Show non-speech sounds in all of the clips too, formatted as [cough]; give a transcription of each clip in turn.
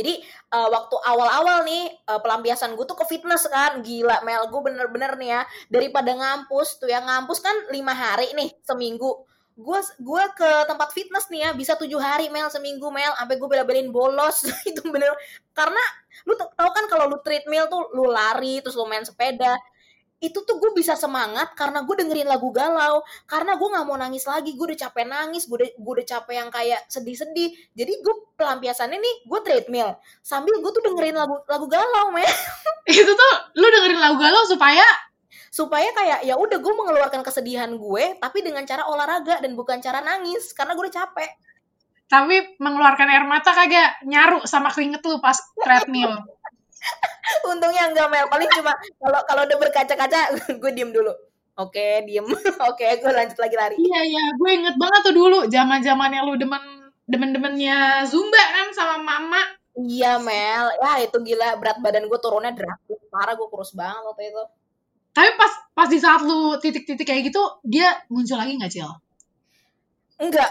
Jadi uh, waktu awal-awal nih uh, pelampiasan gue tuh ke fitness kan, gila Mel, gue bener-bener nih ya daripada ngampus tuh ya. Ngampus kan lima hari nih seminggu. Gue gue ke tempat fitness nih ya bisa tujuh hari Mel seminggu Mel, sampai gue bela-belain bolos. [laughs] Itu bener karena lu tau kan kalau lu treadmill tuh lu lari terus lu main sepeda itu tuh gue bisa semangat karena gue dengerin lagu galau. Karena gue nggak mau nangis lagi. Gue udah capek nangis. Gue udah gue udah capek yang kayak sedih-sedih. Jadi gue pelampiasannya nih gue treadmill. Sambil gue tuh dengerin lagu lagu galau men. [laughs] Itu tuh lu dengerin lagu galau supaya supaya kayak ya udah gue mengeluarkan kesedihan gue tapi dengan cara olahraga dan bukan cara nangis. Karena gue udah capek. Tapi mengeluarkan air mata kagak nyaru sama keringet lu pas treadmill Untungnya enggak Mel, paling cuma kalau kalau udah berkaca-kaca [laughs] gue diem dulu. Oke, diem. [laughs] Oke, gue lanjut lagi lari. Iya, iya, gue inget banget tuh dulu zaman-zamannya lu demen demen-demennya Zumba kan sama mama. Iya, Mel. Ya, itu gila berat badan gue turunnya drastis. Parah gue kurus banget waktu itu. Tapi pas pas di saat lu titik-titik kayak gitu, dia muncul lagi nggak, Cil? Enggak.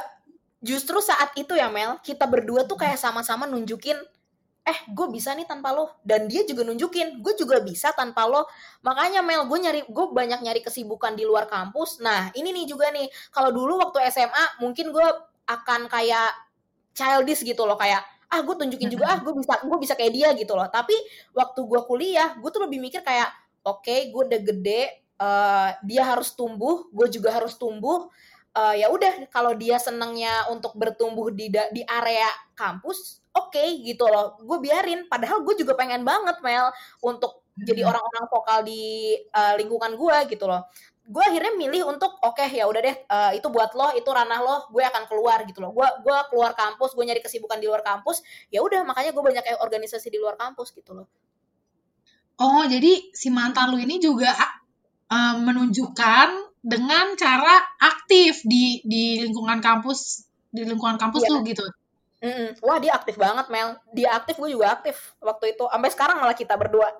Justru saat itu ya, Mel, kita berdua tuh kayak sama-sama nunjukin eh gue bisa nih tanpa lo. Dan dia juga nunjukin gue juga bisa tanpa lo. Makanya Mel gue nyari gue banyak nyari kesibukan di luar kampus. Nah ini nih juga nih. Kalau dulu waktu SMA mungkin gue akan kayak childish gitu loh. Kayak ah gue tunjukin juga ah gue bisa gue bisa kayak dia gitu loh. Tapi waktu gue kuliah gue tuh lebih mikir kayak oke okay, gue udah gede uh, dia harus tumbuh gue juga harus tumbuh uh, ya udah kalau dia senangnya untuk bertumbuh di di area kampus oke okay, gitu loh. Gue biarin. Padahal gue juga pengen banget Mel untuk jadi hmm. orang-orang vokal di uh, lingkungan gue gitu loh. Gue akhirnya milih untuk oke okay, ya udah deh uh, itu buat lo itu ranah lo gue akan keluar gitu loh. Gue gue keluar kampus gue nyari kesibukan di luar kampus ya udah makanya gue banyak kayak organisasi di luar kampus gitu loh. Oh jadi si mantan lu ini juga uh, menunjukkan dengan cara aktif di di lingkungan kampus di lingkungan kampus iya. lu gitu Mm-mm. Wah dia aktif banget Mel. Dia aktif, gue juga aktif waktu itu. Sampai sekarang malah kita berdua.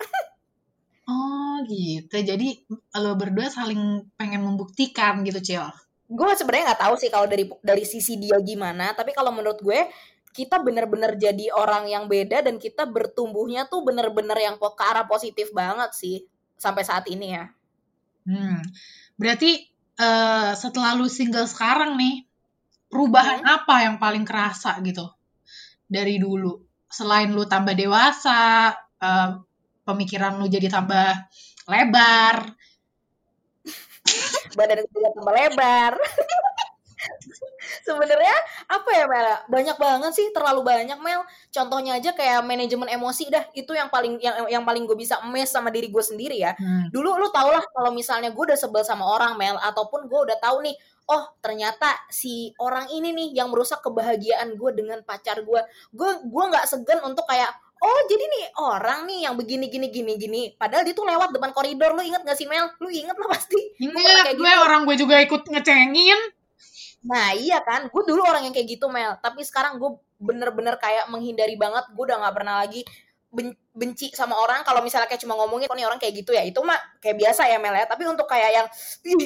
[laughs] oh gitu. Jadi lo berdua saling pengen membuktikan gitu Cil. Gue sebenarnya nggak tahu sih kalau dari dari sisi dia gimana. Tapi kalau menurut gue kita bener-bener jadi orang yang beda dan kita bertumbuhnya tuh bener-bener yang ke arah positif banget sih sampai saat ini ya. Hmm. Berarti uh, setelah lu single sekarang nih, perubahan hmm. apa yang paling kerasa gitu? Dari dulu. Selain lu tambah dewasa uh, pemikiran lu jadi tambah lebar. [laughs] Badan gue tambah lebar [laughs] sebenarnya apa ya Mel? Banyak banget sih terlalu banyak Mel. Contohnya aja kayak manajemen emosi dah. Itu yang paling yang yang paling gue bisa mes sama diri gue sendiri ya. Hmm. dulu lu tau lah kalau misalnya gue udah sebel sama orang Mel ataupun gue udah tahu nih oh ternyata si orang ini nih yang merusak kebahagiaan gue dengan pacar gue. Gue gue nggak segan untuk kayak oh jadi nih orang nih yang begini gini gini gini. Padahal dia tuh lewat depan koridor. Lu inget gak sih Mel? Lu inget lah pasti? Inget gue gitu. orang gue juga ikut ngecengin nah iya kan? Gue dulu orang yang kayak gitu Mel. Tapi sekarang gue bener-bener kayak menghindari banget. Gue udah nggak pernah lagi benci sama orang. Kalau misalnya kayak cuma ngomongin kok nih orang kayak gitu ya. Itu mah kayak biasa ya Mel ya. Tapi untuk kayak yang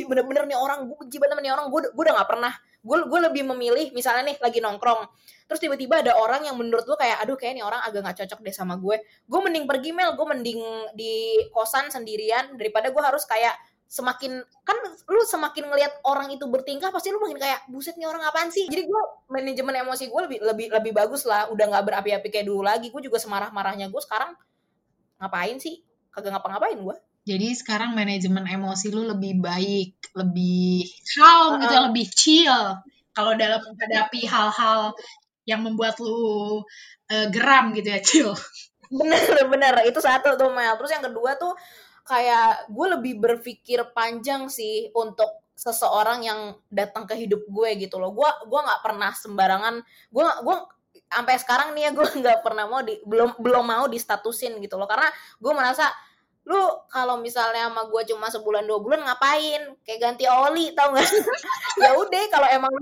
bener-bener nih orang gue benci banget nih orang. Gue gue udah nggak pernah. Gue gue lebih memilih misalnya nih lagi nongkrong. Terus tiba-tiba ada orang yang menurut gue kayak aduh kayak nih orang agak nggak cocok deh sama gue. Gue mending pergi Mel. Gue mending di kosan sendirian. Daripada gue harus kayak semakin kan lu semakin ngelihat orang itu bertingkah pasti lu makin kayak buset nih orang apaan sih? Jadi gue manajemen emosi gue lebih lebih lebih bagus lah. Udah nggak berapi-api kayak dulu lagi gue juga semarah-marahnya gue sekarang ngapain sih? Kagak ngapa-ngapain gue jadi sekarang manajemen emosi lu lebih baik lebih calm uh, gitu lebih chill. Kalau dalam menghadapi hal-hal yang membuat lu uh, geram gitu ya chill. Bener bener. Itu satu tuh Mel. Terus yang kedua tuh kayak gue lebih berpikir panjang sih untuk seseorang yang datang ke hidup gue gitu loh. Gue gue nggak pernah sembarangan. Gue gue sampai sekarang nih ya gue [laughs] nggak pernah mau di belum belum mau distatusin gitu loh. Karena gue merasa lu kalau misalnya sama gue cuma sebulan dua bulan ngapain? Kayak ganti oli tau gak [laughs] ya udah kalau emang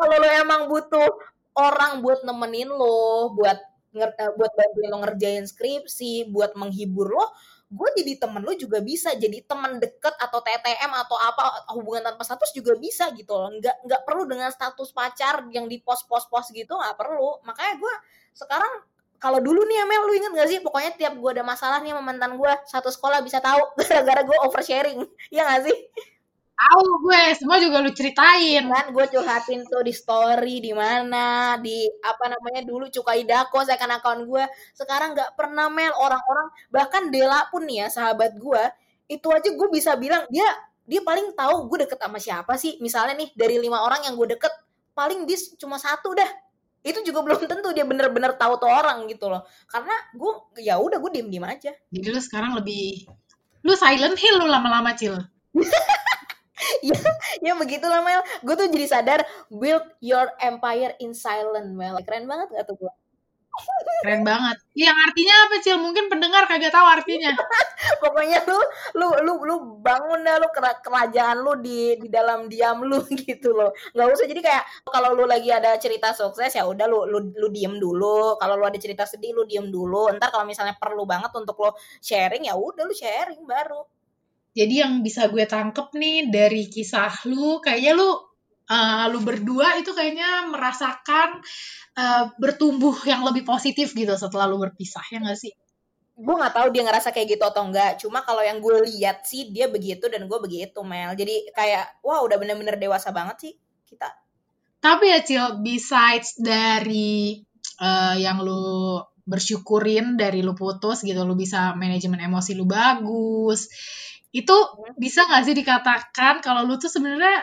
kalau lo emang butuh orang buat nemenin lo buat eh, buat bantuin lo ngerjain skripsi buat menghibur lo gue jadi temen lu juga bisa jadi temen deket atau TTM atau apa hubungan tanpa status juga bisa gitu loh. Nggak nggak perlu dengan status pacar yang di pos pos pos gitu nggak perlu. Makanya gue sekarang kalau dulu nih Amel lu inget gak sih? Pokoknya tiap gue ada masalah nih sama mantan gue satu sekolah bisa tahu [laughs] gara-gara gue oversharing. Ya gak sih tahu gue semua juga lu ceritain. Kan gue curhatin tuh di story di mana di apa namanya dulu cukai dako saya kan akun gue sekarang nggak pernah Mel. Orang-orang bahkan Dela pun nih ya sahabat gue itu aja gue bisa bilang dia dia paling tahu gue deket sama siapa sih. Misalnya nih dari lima orang yang gue deket paling dia cuma satu dah. Itu juga [laughs] belum tentu dia bener-bener tahu tuh orang gitu loh. Karena gue ya udah gue diem diem aja. Jadi lu sekarang lebih lu silent hill lu lama-lama cil [laughs] [laughs] ya ya begitulah Mel. Gue tuh jadi sadar build your empire in silent Mel. Keren banget gak tuh gue keren banget. Yang artinya apa cil? Mungkin pendengar kagak tahu artinya. [laughs] Pokoknya lu lu lu lu bangun dah lu kerajaan lu di di dalam diam lu [laughs] gitu loh. Nggak usah jadi kayak kalau lu lagi ada cerita sukses ya udah lu lu lu diem dulu. Kalau lu ada cerita sedih lu diem dulu. Ntar kalau misalnya perlu banget untuk lo sharing ya udah lu sharing baru jadi yang bisa gue tangkep nih dari kisah lu, kayaknya lu uh, lu berdua itu kayaknya merasakan uh, bertumbuh yang lebih positif gitu setelah lu berpisah ya gak sih? Gue nggak tahu dia ngerasa kayak gitu atau enggak. Cuma kalau yang gue lihat sih dia begitu dan gue begitu Mel. Jadi kayak wah udah bener-bener dewasa banget sih kita. Tapi ya Cil, besides dari uh, yang lu bersyukurin dari lu putus gitu, lu bisa manajemen emosi lu bagus itu bisa gak sih dikatakan kalau lu tuh sebenarnya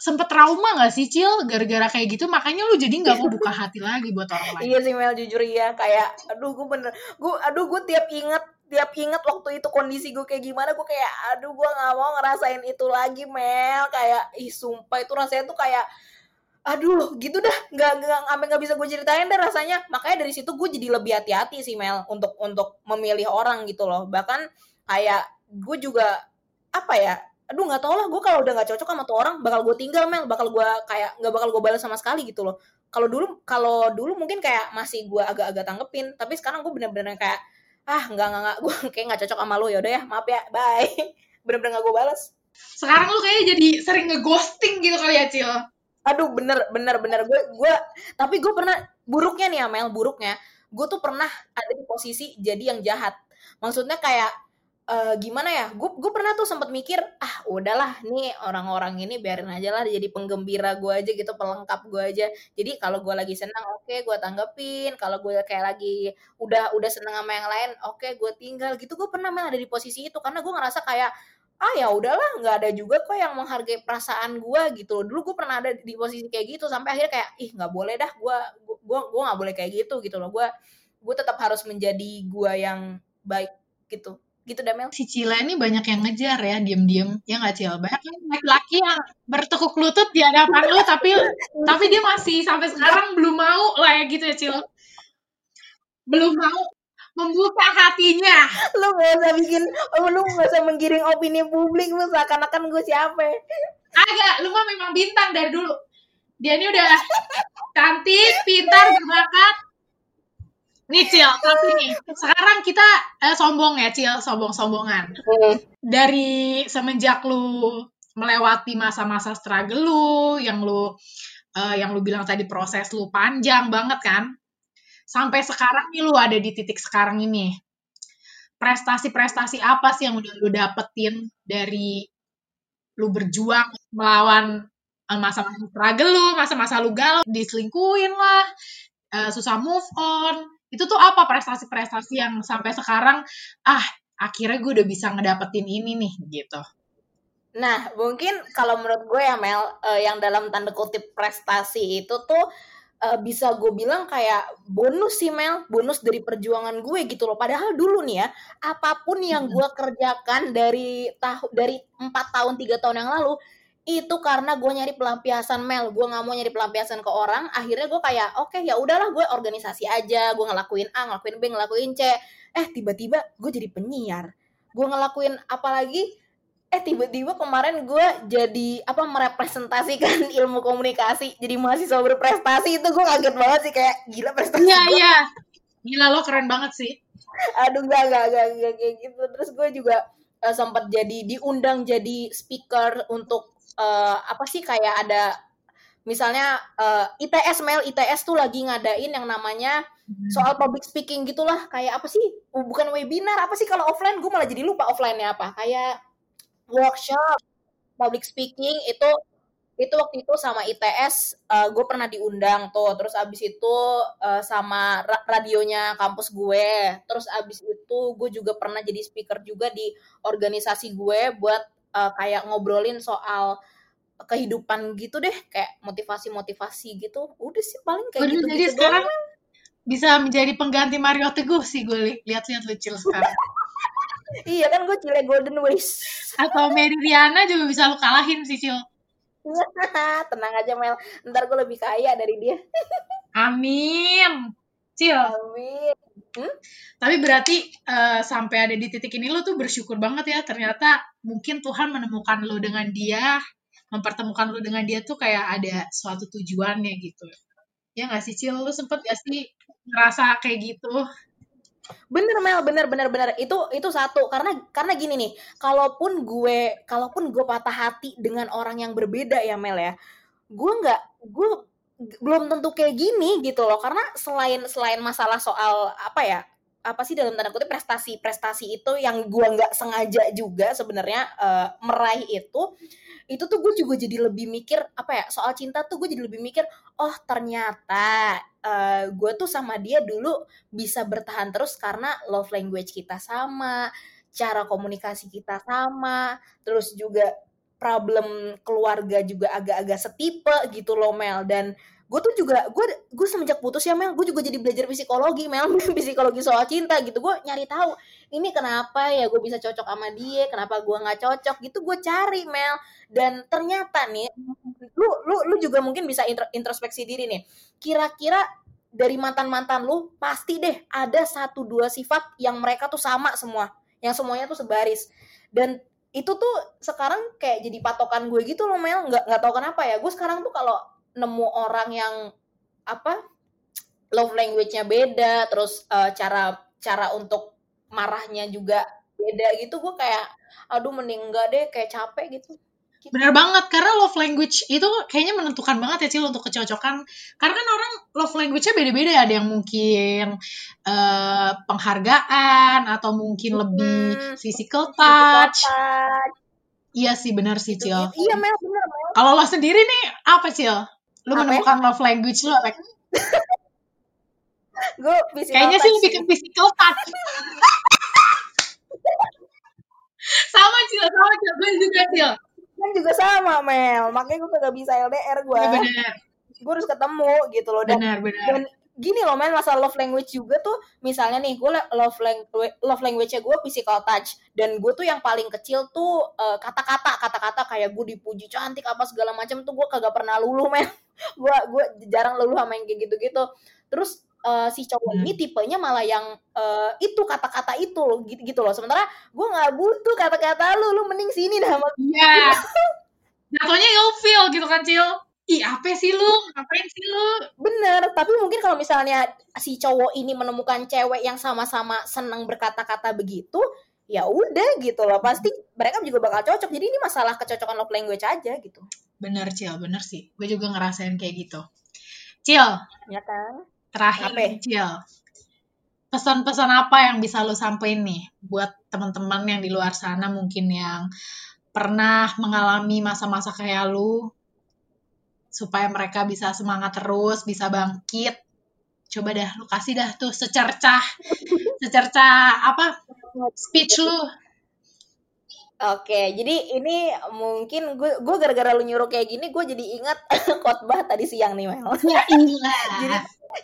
sempet trauma gak sih Cil gara-gara kayak gitu? Makanya lu jadi nggak mau [laughs] buka hati lagi buat orang lain. Iya sih Mel jujur ya kayak aduh gue bener gue aduh gue tiap inget tiap inget waktu itu kondisi gue kayak gimana gue kayak aduh gue nggak mau ngerasain itu lagi Mel. Kayak ih sumpah itu rasanya tuh kayak aduh gitu dah. Nggak nggak sampai nggak bisa gue ceritain deh rasanya. Makanya dari situ gue jadi lebih hati-hati sih Mel untuk untuk memilih orang gitu loh. Bahkan kayak gue juga apa ya aduh nggak tau lah gue kalau udah nggak cocok sama tuh orang bakal gue tinggal mel. Bakal gue kayak nggak bakal gue balas sama sekali gitu loh. Kalau dulu kalau dulu mungkin kayak masih gue agak-agak tanggepin tapi sekarang gue bener-bener kayak ah nggak nggak nggak gue kayak nggak cocok sama lo ya udah ya maaf ya bye. [laughs] Bener-bener nggak gue balas. Sekarang lu kayaknya jadi sering ngeghosting gitu kali ya Cil. Aduh bener bener bener. Gue gue tapi gue pernah buruknya nih Amel buruknya. Gue tuh pernah ada di posisi jadi yang jahat. Maksudnya kayak uh, gimana ya? Gue gue pernah tuh sempat mikir ah udahlah nih orang-orang ini biarin aja lah jadi penggembira gue aja gitu pelengkap gue aja. Jadi kalau gue lagi senang oke okay, gue tanggepin. Kalau gue kayak lagi udah udah seneng sama yang lain oke okay, gue tinggal. Gitu gue pernah malah ada di posisi itu. Karena gue ngerasa kayak ah ya udahlah nggak ada juga kok yang menghargai perasaan gue gitu dulu gue pernah ada di posisi kayak gitu sampai akhirnya kayak ih nggak boleh dah gue gue gue nggak boleh kayak gitu gitu loh. Gue gue tetap harus menjadi gue yang baik gitu gitu Damel. Si Cila ini banyak yang ngejar ya diem-diem. Ya nggak Cil? Banyak kan laki-laki yang bertekuk lutut di hadapan lu tapi tapi dia masih sampai sekarang belum mau lah ya gitu ya Cil. Belum mau membuka hatinya. Lu gak usah bikin lu gak usah menggiring opini publik lu seakan-akan gue siapa agak lu mah memang bintang dari dulu. Dia ini udah cantik pintar berbakat Nih Cil, tapi nih sekarang kita eh, sombong ya Cil, sombong-sombongan. Hmm. Dari semenjak lu melewati masa-masa struggle lu, yang lu uh, yang lu bilang tadi proses lu panjang banget kan, sampai sekarang nih lu ada di titik sekarang ini. Prestasi-prestasi apa sih yang udah lu dapetin dari lu berjuang melawan eh, masa-masa struggle lu, masa-masa lu galau, diselingkuin lah, uh, susah move on, itu tuh apa prestasi-prestasi yang sampai sekarang ah akhirnya gue udah bisa ngedapetin ini nih gitu. Nah mungkin kalau menurut gue ya Mel uh, yang dalam tanda kutip prestasi itu tuh uh, bisa gue bilang kayak bonus sih Mel, bonus dari perjuangan gue gitu loh. Padahal dulu nih ya, apa pun yang gue kerjakan dari tahun dari empat tahun tiga tahun yang lalu itu karena gue nyari pelampiasan Mel. Gue nggak mau nyari pelampiasan ke orang. Akhirnya gue kayak oke okay, ya udahlah gue organisasi aja. Gue ngelakuin A ngelakuin B ngelakuin C. Eh tiba-tiba gue jadi penyiar. Gue ngelakuin apa lagi? Eh tiba-tiba kemarin gue jadi apa merepresentasikan [laughs] ilmu komunikasi. Jadi mahasiswa berprestasi itu gue kaget banget sih. Kayak gila prestasi iya iya. Gila lo keren banget sih. Aduh gak gak gak, gak kayak gitu. Terus gue juga uh, sempat jadi diundang jadi speaker untuk uh, apa sih kayak ada misalnya uh, ITS Mel ITS tuh lagi ngadain yang namanya hmm. soal public speaking gitulah. Kayak apa sih? Oh, bukan webinar apa sih? Kalau offline gue malah jadi lupa offline-nya apa. Kayak workshop public speaking itu itu waktu itu sama ITS uh, eh, gue pernah diundang tuh. Terus abis itu uh, sama ra radionya kampus gue. Terus abis itu gue juga pernah jadi speaker juga di organisasi gue buat uh, kayak ngobrolin soal kehidupan gitu deh kayak motivasi-motivasi gitu. Udah sih paling kayak gitu jadi gitu sekarang doang. bisa menjadi pengganti Mario Teguh sih gue lihat-lihat lucu sekarang. [laughs] Iya kan gue cile Golden Ways. Atau Mary Riana juga bisa lu kalahin sih Cil. [laughs] Tenang aja Mel. Ntar gue lebih kaya dari dia. [laughs] Amin. Cil. Amin. Hmm? tapi berarti uh, sampai ada di titik ini lo tuh bersyukur banget ya ternyata mungkin Tuhan menemukan lo dengan dia mempertemukan lu dengan dia tuh kayak ada suatu tujuannya gitu. Ya nggak sih Cil? Lu sempet gak sih ngerasa kayak gitu? Bener Mel. Bener bener bener. Itu itu satu. Karena karena gini nih kalaupun gue kalaupun gue patah hati dengan orang yang berbeda ya Mel ya gue nggak gue belum tentu kayak gini gitu loh. Karena selain selain masalah soal apa ya apa sih dalam tanda kutip prestasi prestasi itu yang gue nggak sengaja juga sebenarnya uh, meraih itu itu tuh gue juga jadi lebih mikir apa ya soal cinta tuh gue jadi lebih mikir oh ternyata uh, gue tuh sama dia dulu bisa bertahan terus karena love language kita sama cara komunikasi kita sama terus juga problem keluarga juga agak-agak setipe gitu loh Mel. Dan gue tuh juga gue gue semenjak putus ya Mel gue juga jadi belajar psikologi Mel. [laughs] Psikologi soal cinta gitu. Gue nyari tahu ini kenapa ya gue bisa cocok sama dia kenapa gue nggak cocok gitu gue cari Mel. Dan ternyata nih lu lu lu juga mungkin bisa introspeksi diri nih. Kira-kira dari mantan mantan lu pasti deh ada satu dua sifat yang mereka tuh sama semua yang semuanya tuh sebaris. Dan itu tuh sekarang kayak jadi patokan gue gitu loh Mel. Nggak nggak tahu kenapa ya. Gue sekarang tuh kalau nemu orang yang apa love language-nya beda terus uh, cara cara untuk marahnya juga beda gitu gue kayak aduh mending enggak deh kayak capek gitu Gitu. Bener banget, karena love language itu kayaknya menentukan banget ya Cil untuk kecocokan. Karena kan orang love language-nya beda-beda ya, ada yang mungkin uh, penghargaan atau mungkin hmm, lebih physical touch. Iya sih, benar sih Cil. Iya Mel, bener Mel. Kalau lo sendiri nih, apa Cil? Lu apa? menemukan love language lo apa? [laughs] gue Kayaknya sih lebih ke physical touch. [laughs] sama Cil, sama Cil. Gue juga Cil kan juga sama Mel makanya gue gak bisa LDR gue ya, gue harus ketemu gitu loh dan, benar, benar. dan gini loh men masalah love language juga tuh misalnya nih gue love language love language-nya gue physical touch dan gue tuh yang paling kecil tuh uh, kata-kata kata-kata kayak gue dipuji cantik apa segala macam tuh gue kagak pernah luluh men. [laughs] Gue gue jarang luluh sama yang kayak gitu-gitu. Terus uh, si cowok hmm. ini tipenya malah yang uh, itu kata-kata itu gitu, gitu loh. Sementara gue nggak butuh kata-kata lu lu mending sini dah sama iya. Jatuhnya feel gitu kan Cil ih apa sih lu? Ngapain sih lu? Bener tapi mungkin kalau misalnya si cowok ini menemukan cewek yang sama-sama senang berkata-kata begitu ya udah gitu loh. Pasti mereka juga bakal cocok. Jadi ini masalah kecocokan love language aja gitu. Bener Cil. Bener sih. Gue juga ngerasain kayak gitu. Cil. Ya kan? Terakhir, apa? Cil. Pesan-pesan apa yang bisa lo sampaikan nih buat teman-teman yang di luar sana mungkin yang pernah mengalami masa-masa kayak lu supaya mereka bisa semangat terus, bisa bangkit. Coba dah lu kasih dah tuh secercah secercah apa speech lu Oke, jadi ini mungkin gue gue gara-gara lu nyuruh kayak gini, gue jadi ingat [laughs] khotbah tadi siang nih Mel. Ya iya. jadi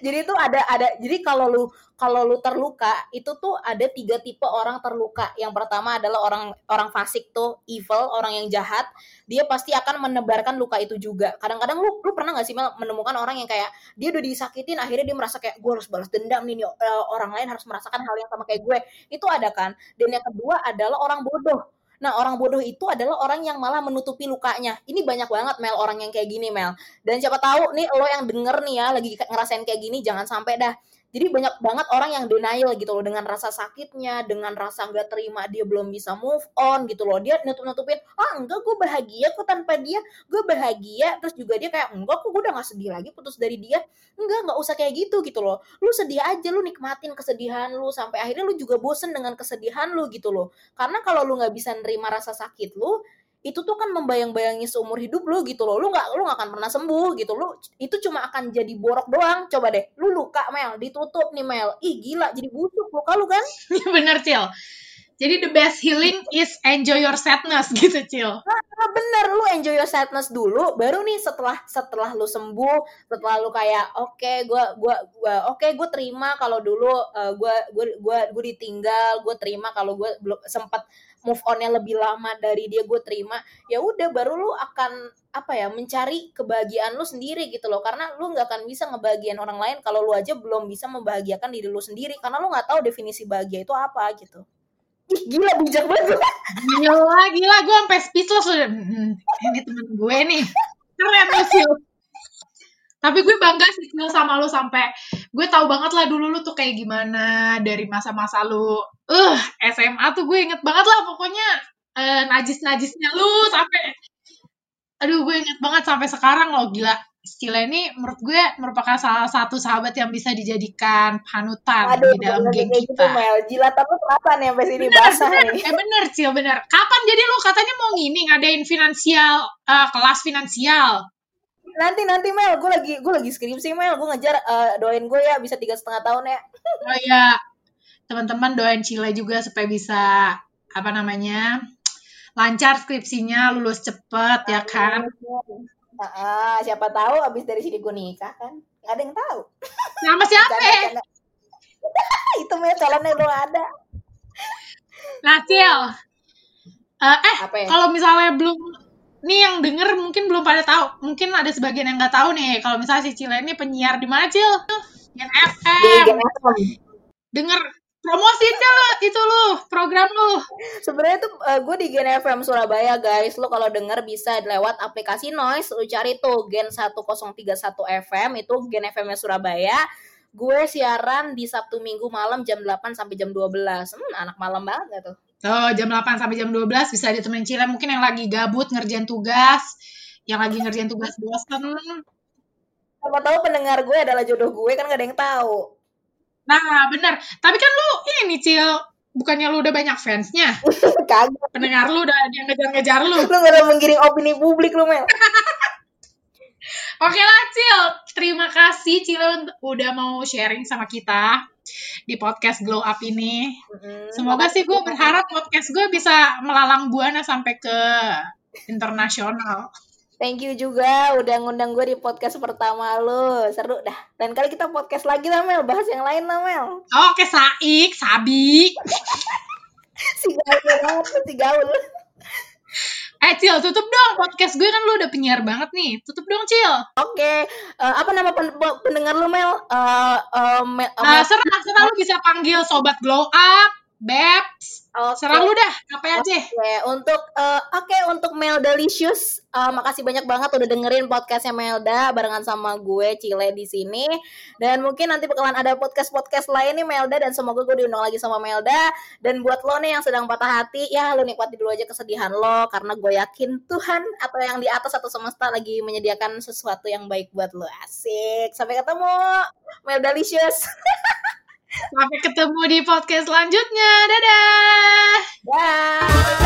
jadi itu ada ada jadi kalau lu kalau lu terluka itu tuh ada tiga tipe orang terluka. Yang pertama adalah orang orang fasik tuh evil, orang yang jahat. Dia pasti akan menebarkan luka itu juga. Kadang-kadang lu lu pernah gak sih Mel menemukan orang yang kayak dia udah disakitin akhirnya dia merasa kayak gue harus balas dendam nih, nih eh, orang lain harus merasakan hal yang sama kayak gue. Itu ada kan. Dan yang kedua adalah orang bodoh Nah, orang bodoh itu adalah orang yang malah menutupi lukanya. Ini banyak banget Mel orang yang kayak gini Mel. Dan siapa tahu nih lo yang denger nih ya lagi ngerasain kayak gini jangan sampai dah. Jadi banyak banget orang yang denial gitu loh dengan rasa sakitnya dengan rasa nggak terima dia belum bisa move on gitu loh. Dia nutup nutupin ah enggak gue bahagia kok tanpa dia. Gue bahagia. Terus juga dia kayak enggak kok gue udah gak sedih lagi putus dari dia. Enggak nggak usah kayak gitu gitu loh. Lu sedih aja lu nikmatin kesedihan lu sampai akhirnya lu juga bosen dengan kesedihan lu gitu loh. Karena kalau lu nggak bisa nerima rasa sakit lu itu tuh kan membayang-bayangi seumur hidup lu gitu loh. Lu nggak lu nggak akan pernah sembuh gitu. Lu itu cuma akan jadi borok doang. Coba deh lu luka Mel. Ditutup nih Mel. Ih gila jadi busuk luka lu kan? [laughs] Bener Cil. Jadi the best healing is enjoy your sadness gitu Cil. Nah, bener lu enjoy your sadness dulu baru nih setelah setelah lu sembuh setelah lu kayak oke okay, gua gua gua oke okay, gue terima kalau dulu uh, gua gua gua gua ditinggal gue terima kalau gue belum sempat move onnya lebih lama dari dia gue terima. Ya udah baru lu akan apa ya mencari kebahagiaan lu sendiri gitu loh. Karena lu nggak akan bisa ngebahagiain orang lain kalau lu aja belum bisa membahagiakan diri lu sendiri. Karena lu nggak tahu definisi bahagia itu apa gitu Gila bijak banget. Gila gila gue sampai speechless udah. Hmm, ini temen gue nih. Keren lu tapi gue bangga sih sama lu sampai. Gue tahu banget lah dulu lu tuh kayak gimana dari masa-masa lu. Uh SMA tuh gue inget banget lah pokoknya uh, najis-najisnya lu sampai. Aduh gue inget banget sampai sekarang loh gila Cila ini menurut gue merupakan salah satu sahabat yang bisa dijadikan panutan Aduh, di dalam geng gitu, kita. Gitu, Mel. Jilat tapi kenapa nih sampai sini basah bener, nih? Eh bener, Cil, bener. Kapan jadi lu katanya mau ngini ngadain finansial, uh, kelas finansial? nanti nanti Mel gue lagi gue lagi skripsi Mel gue ngejar uh, doain gue ya bisa tiga setengah tahun ya oh iya teman-teman doain Cile juga supaya bisa apa namanya lancar skripsinya lulus cepet ya kan nah, siapa tahu abis dari sini gue nikah kan nggak ada yang tahu nama siapa [laughs] itu Mel calonnya belum ada nah Cil uh, eh ya? kalau misalnya belum nih yang denger mungkin belum pada tahu. Mungkin ada sebagian yang nggak tahu nih. Kalau misalnya si Cile ini penyiar di mana, Cil? Gen FM. Denger promosi Cil itu lu, program lu. Sebenarnya tuh uh, gue di Gen FM Surabaya, guys. Lu kalau denger bisa lewat aplikasi Noise, lu cari tuh Gen 1031 FM, itu Gen FM Surabaya gue siaran di Sabtu Minggu malam jam 8 sampai jam 12. Hmm, anak malam banget tuh. Oh, jam 8 sampai jam 12 bisa ditemenin Cila mungkin yang lagi gabut ngerjain tugas, yang lagi ngerjain tugas bosan. Siapa tahu pendengar gue adalah jodoh gue kan gak ada yang tahu. Nah, benar. Tapi kan lu ini Cil, bukannya lu udah banyak fansnya? [laughs] Kagak. Pendengar lu udah yang ngejar-ngejar lu. Lu gak ada menggiring opini publik lu, Mel. [laughs] Oke lah, Cil. Terima kasih Cil udah mau sharing sama kita di podcast Glow Up ini. Mm-hmm. Semoga sih gue berharap podcast gue bisa melalang buana sampai ke internasional. Thank you juga udah ngundang gue di podcast pertama lo. Seru dah. Dan kali kita podcast lagi lah Mel, bahas yang lain lah Mel. Oke, Saik, Sabi. [laughs] si gaul si gaul. Eh Cil, tutup dong podcast gue kan lu udah penyiar banget nih. Tutup dong Cil. Oke, okay. uh, eh, apa nama pen pendengar lu Mel? Uh, uh, Mel, uh, uh, serah, serah lu bisa panggil sobat glow up, Babs, Okay. Serang lu dah, apa aja. Oke, okay. untuk uh, oke okay, untuk Mel Delicious, uh, makasih banyak banget udah dengerin podcastnya Melda barengan sama gue Cile di sini. Dan mungkin nanti bakalan ada podcast-podcast lain nih Melda dan semoga gue diundang lagi sama Melda. Dan buat lo nih yang sedang patah hati, ya lo nikmati dulu aja kesedihan lo karena gue yakin Tuhan atau yang di atas atau semesta lagi menyediakan sesuatu yang baik buat lo. Asik. Sampai ketemu Mel Delicious. [laughs] Sampai ketemu di podcast selanjutnya. Dadah. Bye.